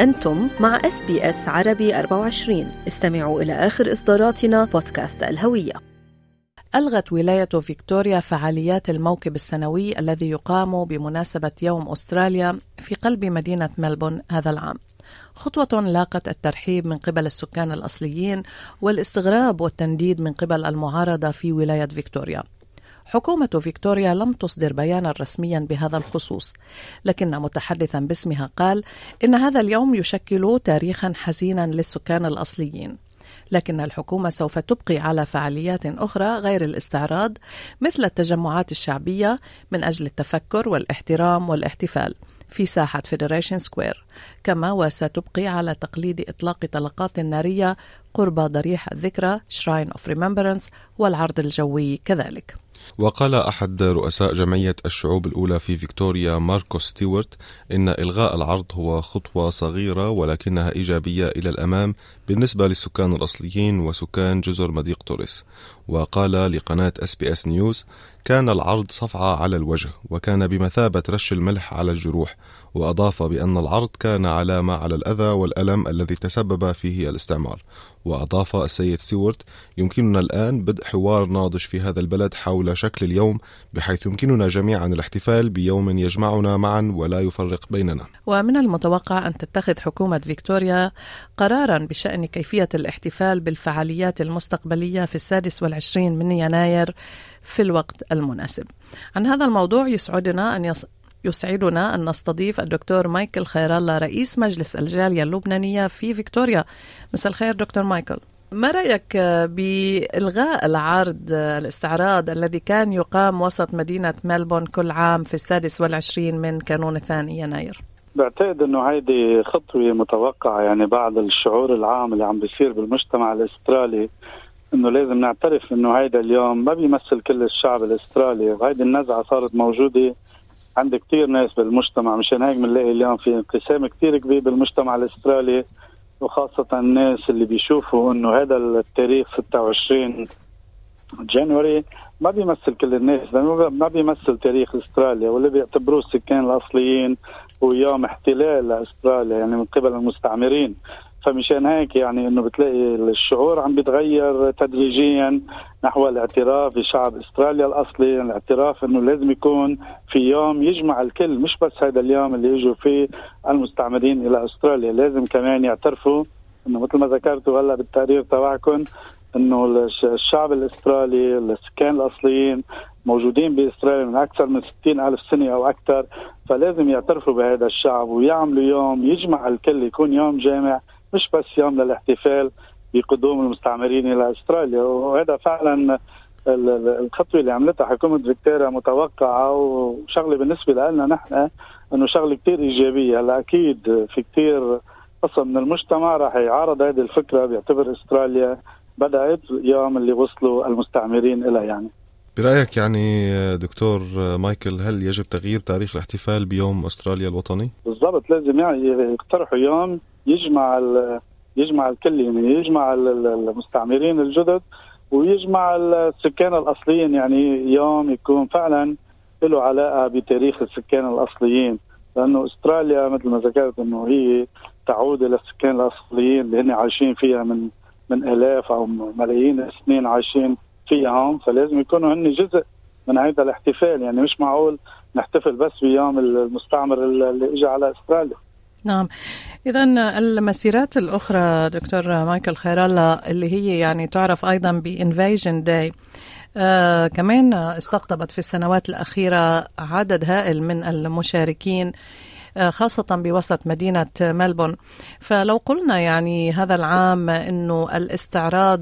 أنتم مع إس بي إس عربي 24 استمعوا إلى آخر إصداراتنا بودكاست الهوية. ألغت ولاية فيكتوريا فعاليات الموكب السنوي الذي يقام بمناسبة يوم أستراليا في قلب مدينة ملبورن هذا العام. خطوة لاقت الترحيب من قبل السكان الأصليين والاستغراب والتنديد من قبل المعارضة في ولاية فيكتوريا. حكومة فيكتوريا لم تصدر بيانا رسميا بهذا الخصوص، لكن متحدثا باسمها قال إن هذا اليوم يشكل تاريخا حزينا للسكان الأصليين. لكن الحكومة سوف تبقي على فعاليات أخرى غير الاستعراض مثل التجمعات الشعبية من أجل التفكر والإحترام والاحتفال في ساحة Federation Square كما وستبقي على تقليد إطلاق طلقات نارية قرب ضريح الذكرى Shrine of Remembrance والعرض الجوي كذلك. وقال أحد رؤساء جمعية الشعوب الأولى في فيكتوريا ماركو ستيوارت إن إلغاء العرض هو خطوة صغيرة ولكنها إيجابية إلى الأمام بالنسبة للسكان الأصليين وسكان جزر مضيق توريس. وقال لقناة SBS News كان العرض صفعة على الوجه وكان بمثابة رش الملح على الجروح وأضاف بأن العرض كان علامة على الأذى والألم الذي تسبب فيه الاستعمار وأضاف السيد ستيوارت يمكننا الآن بدء حوار ناضج في هذا البلد حول شكل اليوم بحيث يمكننا جميعا الاحتفال بيوم يجمعنا معا ولا يفرق بيننا ومن المتوقع أن تتخذ حكومة فيكتوريا قرارا بشأن كيفية الاحتفال بالفعاليات المستقبلية في السادس والعشرين من يناير في الوقت المناسب عن هذا الموضوع يسعدنا أن. يسعدنا أن نستضيف الدكتور مايكل خير الله رئيس مجلس الجالية اللبنانية في فيكتوريا. مساء الخير دكتور مايكل. ما رأيك بإلغاء العرض الاستعراض الذي كان يقام وسط مدينة ملبون كل عام في السادس والعشرين من كانون الثاني يناير؟ بعتقد إنه هيدي خطوة متوقعة. يعني بعد الشعور العام اللي عم بيصير بالمجتمع الأسترالي إنه لازم نعترف إنه هيدا اليوم ما بيمثل كل الشعب الأسترالي وهيدي النزعة صارت موجودة عند كثير ناس بالمجتمع مشان هيك بنلاقي اليوم في انقسام كثير كبير بالمجتمع الأسترالي وخاصة الناس اللي بيشوفوا إنه هذا التاريخ 26 جانوري ما بيمثل كل الناس ما بيمثل تاريخ أستراليا واللي بيعتبروه السكان الأصليين هو يوم احتلال لاستراليا يعني من قبل المستعمرين. فمشان هيك يعني إنه بتلاقي الشعور عم بيتغير تدريجيا نحو الاعتراف بشعب استراليا الأصلي، الاعتراف إنه لازم يكون في يوم يجمع الكل مش بس هذا اليوم اللي يجوا فيه المستعمرين إلى أستراليا، لازم كمان يعترفوا إنه مثل ما ذكرتوا هلأ بالتقرير تبعكم إنه الشعب الأسترالي السكان الأصليين موجودين بإستراليا من أكثر من 60 ألف سنة أو أكثر فلازم يعترفوا بهذا الشعب ويعملوا يوم يجمع الكل يكون يوم جامع مش بس يوم للاحتفال بقدوم المستعمرين إلى أستراليا وهذا فعلا الخطوة اللي عملتها حكومة فيكتوريا متوقعة وشغلة بالنسبة لنا نحن إنه شغلة كثير إيجابية هلا أكيد في كثير قسم من المجتمع راح يعارض هذه الفكرة بيعتبر أستراليا بدأت يوم اللي وصلوا المستعمرين لها يعني برأيك يعني دكتور مايكل هل يجب تغيير تاريخ الاحتفال بيوم أستراليا الوطني؟ بالضبط لازم يعني يقترحوا يوم يجمع يجمع الكل يعني يجمع المستعمرين الجدد ويجمع السكان الأصليين يعني يوم يكون فعلا له علاقة بتاريخ السكان الأصليين. لأنه أستراليا مثل ما ذكرت إنه هي تعود إلى السكان الأصليين اللي هن عايشين فيها من من آلاف أو ملايين السنين عايشين هون فلازم يكونوا هن جزء من هذا الاحتفال. يعني مش معقول نحتفل بس بيوم المستعمر اللي اجى على أستراليا. نعم. إذا المسيرات الأخرى دكتور مايكل خير الله اللي هي يعني تعرف أيضا بإنفيجن داي آه كمان استقطبت في السنوات الأخيرة عدد هائل من المشاركين آه خاصة بوسط مدينة ملبون. فلو قلنا يعني هذا العام أنه الاستعراض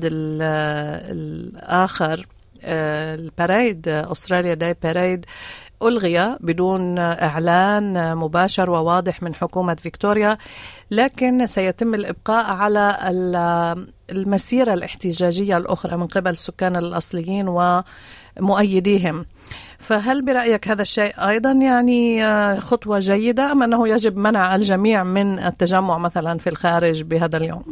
الآخر آه الباريد أستراليا داي باريد ألغي بدون إعلان مباشر وواضح من حكومة فيكتوريا لكن سيتم الإبقاء على المسيرة الاحتجاجية الأخرى من قبل السكان الأصليين ومؤيديهم فهل برأيك هذا الشيء أيضا يعني خطوة جيدة أم أنه يجب منع الجميع من التجمع مثلا في الخارج بهذا اليوم؟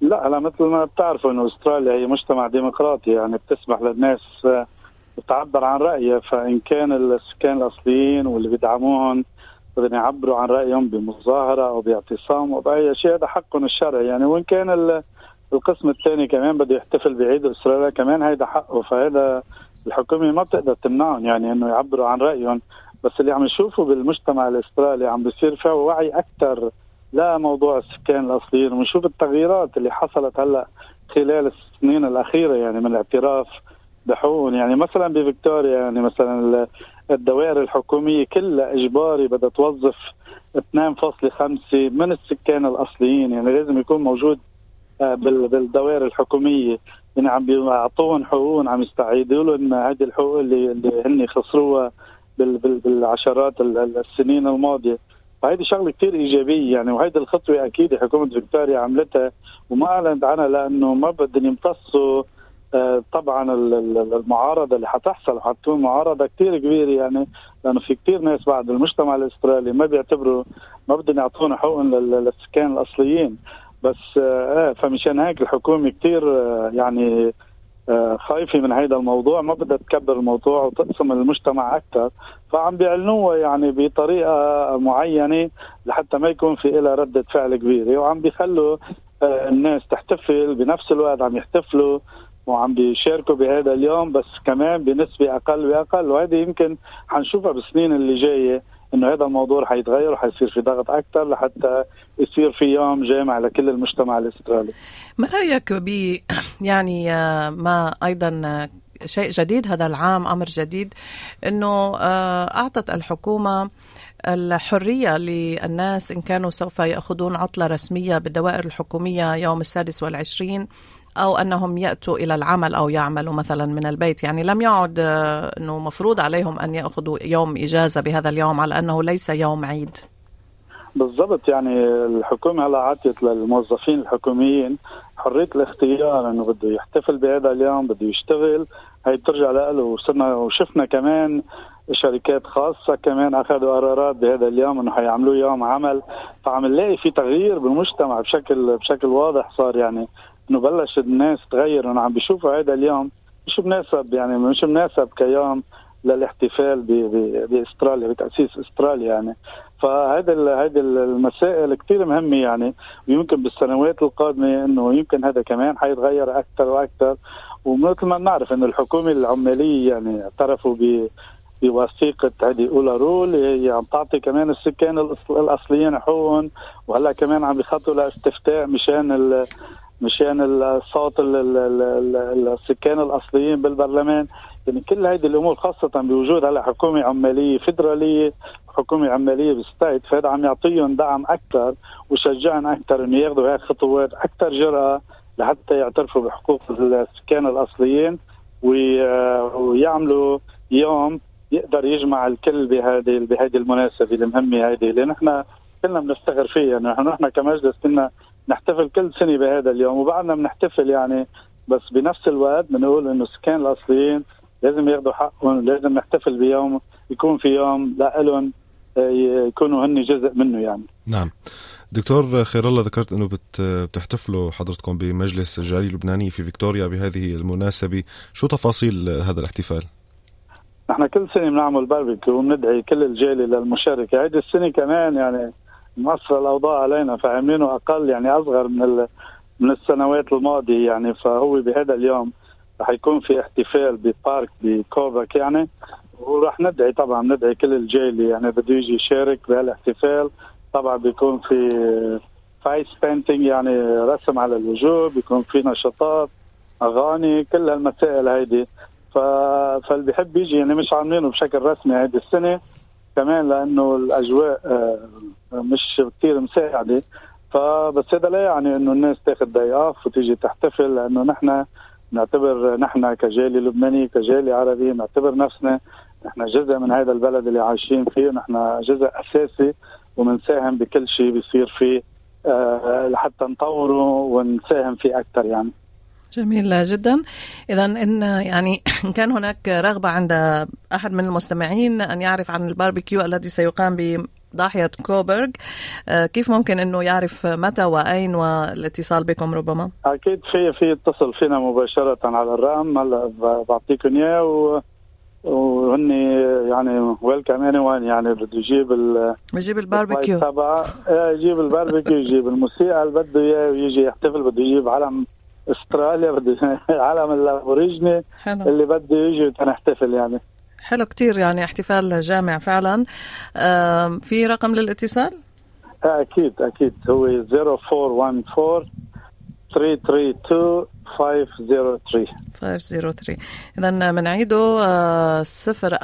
لا على مثل ما بتعرفوا إنه أستراليا هي مجتمع ديمقراطي يعني بتسمح للناس تعبر عن رأيها فإن كان السكان الأصليين واللي بيدعموهم بدهم يعبروا عن رأيهم بمظاهرة أو باعتصام أو بأي شيء هذا حقهم الشرعي. يعني وإن كان القسم الثاني كمان بده يحتفل بعيد إسرائيل كمان هيدا حقه. فهذا الحكومة ما بتقدر تمنعهم يعني إنه يعبروا عن رأيهم. بس اللي عم نشوفه بالمجتمع الاسترالي عم بيصير فيه وعي أكثر لا موضوع السكان الأصليين. ونشوف التغييرات اللي حصلت هلأ خلال السنين الأخيرة يعني من الاعتراف بحقوق يعني مثلا بفيكتوريا يعني مثلا الدوائر الحكومية كلها إجباري بدها توظف 2.5 من السكان الأصليين. يعني لازم يكون موجود آه، بالدوائر الحكومية. يعني عم بيعطوهم حقوق عم يستعيدوا لهم هذه الحقوق اللي اللي هن خسروها بالعشرات السنين الماضية. فهيدي شغلة كثير إيجابية. يعني وهيدي الخطوة أكيد حكومة فيكتوريا عملتها. وما أعلنت عنها لأنه ما بدهم يمتصوا طبعا المعارضة اللي حتحصل حتكون معارضة كثير كبيرة يعني لأنه في كثير ناس بعد المجتمع الاسترالي ما بيعتبروا ما بدهم يعطونا حقوقهم للسكان الأصليين. بس آه فمشان هيك الحكومة كثير آه يعني آه خايفة من هذا الموضوع ما بدها تكبر الموضوع وتقسم المجتمع أكثر فعم بيعلنوها يعني بطريقة معينة لحتى ما يكون في لها ردة فعل كبيرة. وعم بيخلوا آه الناس تحتفل بنفس الوقت عم يحتفلوا. وعم بيشاركوا بهذا اليوم بس كمان بنسبة أقل وأقل وهذه يمكن حنشوفها بالسنين اللي جاية إنه هذا الموضوع حيتغير وحيصير في ضغط أكثر لحتى يصير في يوم جامع لكل المجتمع الاسترالي. ما رأيك ب يعني آه، ما أيضا آه، شيء جديد هذا العام أمر جديد إنه آه، أعطت الحكومة الحرية للناس إن كانوا سوف يأخذون عطلة رسمية بالدوائر الحكومية يوم السادس والعشرين أو أنهم يأتوا إلى العمل أو يعملوا مثلا من البيت. يعني لم يعد آه، أنه مفروض عليهم أن يأخذوا يوم إجازة بهذا اليوم على أنه ليس يوم عيد. بالضبط. يعني الحكومة هلا عطيت للموظفين الحكوميين حرية الاختيار إنه بده يحتفل بهذا اليوم بده يشتغل. هي بترجع له. وصرنا وشفنا كمان شركات خاصة كمان أخذوا قرارات بهذا اليوم إنه حيعملوه يوم عمل. فعم نلاقي في تغيير بالمجتمع بشكل بشكل واضح صار يعني. انه بلش الناس تغير. انه عم بيشوفوا هذا اليوم مش مناسب يعني مش مناسب كيوم للاحتفال بأستراليا بتأسيس أستراليا يعني. فهذا هذه المسائل كثير مهمة يعني. ويمكن بالسنوات القادمة إنه يمكن هذا كمان حيتغير أكثر وأكثر ومثل ما بنعرف إنه الحكومة العمالية يعني اعترفوا ب بوثيقة هذه اولى رول هي عم تعطي كمان السكان الأصليين حقوقهم وهلا كمان عم بيخطوا لاستفتاء مشان مشان الصوت السكان الأصليين بالبرلمان. يعني كل هذه الأمور خاصة بوجود هلا حكومة عمالية فدراليه حكومة عمالية بالستيت فهذا عم يعطيهم دعم أكثر وشجعهم أكثر إنه ياخذوا هيك خطوات أكثر جرأة لحتى يعترفوا بحقوق السكان الأصليين ويعملوا يوم يقدر يجمع الكل بهذه بهذه المناسبة المهمة هذه اللي نحن كلنا بنفتخر فيها. نحن نحن كمجلس كنا نحتفل كل سنة بهذا اليوم وبعدنا بنحتفل يعني بس بنفس الوقت بنقول إنه السكان الأصليين لازم ياخذوا حقهم لازم نحتفل بيوم يكون في يوم لهم آه، يكونوا هن جزء منه يعني. نعم. دكتور خير الله ذكرت إنه بتحتفلوا حضرتكم بمجلس الجاليه اللبناني في فيكتوريا بهذه المناسبة. شو تفاصيل هذا الاحتفال؟ نحن كل سنة بنعمل باربيكيو وبندعي كل الجاليه للمشاركة. هذه السنة كمان يعني مؤثر الأوضاع علينا فعاملينه أقل يعني أصغر من من السنوات الماضية يعني فهو بهذا اليوم رح يكون في احتفال ب park بكوبرغ يعني. وراح ندعي طبعا ندعي كل الجالي يعني بده يجي يشارك بهالاحتفال. طبعا بيكون في face painting يعني رسم على الوجوه بيكون في نشاطات أغاني كل هالمسائل هيدي. ف... فاللي بيحب يجي يعني مش عاملينه بشكل رسمي هيدي السنة. كمان لأنه الأجواء آه، مش كثير مساعدة. فبس هذا لا يعني إنه الناس تاخذ داي اوف وتيجي تحتفل لأنه نحن نعتبر نحن كجالي لبناني كجالي عربي نعتبر نفسنا نحن جزء من هذا البلد اللي عايشين فيه نحن جزء أساسي وبنساهم بكل شيء بيصير فيه آه، لحتى نطوره ونساهم فيه أكثر يعني. جميل جدا. اذا إن يعني إن كان هناك رغبة عند أحد من المستمعين أن يعرف عن الباربيكيو الذي سيقام ضاحية كوبرغ آه، كيف ممكن أنه يعرف متى وأين والاتصال بكم ربما؟ أكيد في في يتصل فينا مباشرة على الرقم. هلا بعطيكم إياه وهن يعني welcome anyone يعني بده يجيب ال بجيب الباربيكيو. تبعه. إيه، يجيب الباربيكيو يجيب الموسيقى اللي بده إياه ويجي يحتفل بده يجيب علم استراليا بده علم ال Aboriginal اللي بده يجي تنحتفل يعني. حلو كتير يعني احتفال جامع فعلا. في رقم للاتصال؟ أكيد أكيد. هو 0414 332 503 503 إذا بنعيده آه، صفر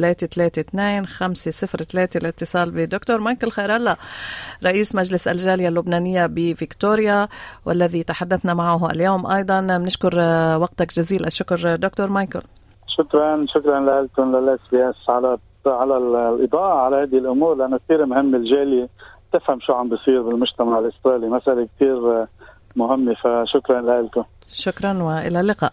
أربعة واحد أربعة ثلاثة ثلاثة اثنين خمسة صفر ثلاثة الاتصال بدكتور مايكل خير الله رئيس مجلس الجالية اللبنانية بفيكتوريا والذي تحدثنا معه اليوم أيضا. بنشكر آه، وقتك جزيل الشكر دكتور مايكل. شكرا شكرا لكم لل SBS على على الإضاءة على هذه الأمور لأنه كثير مهم الجالية تفهم شو عم بيصير بالمجتمع الاسترالي مسألة كثير مهمة فشكرا لكم. شكرا وإلى اللقاء.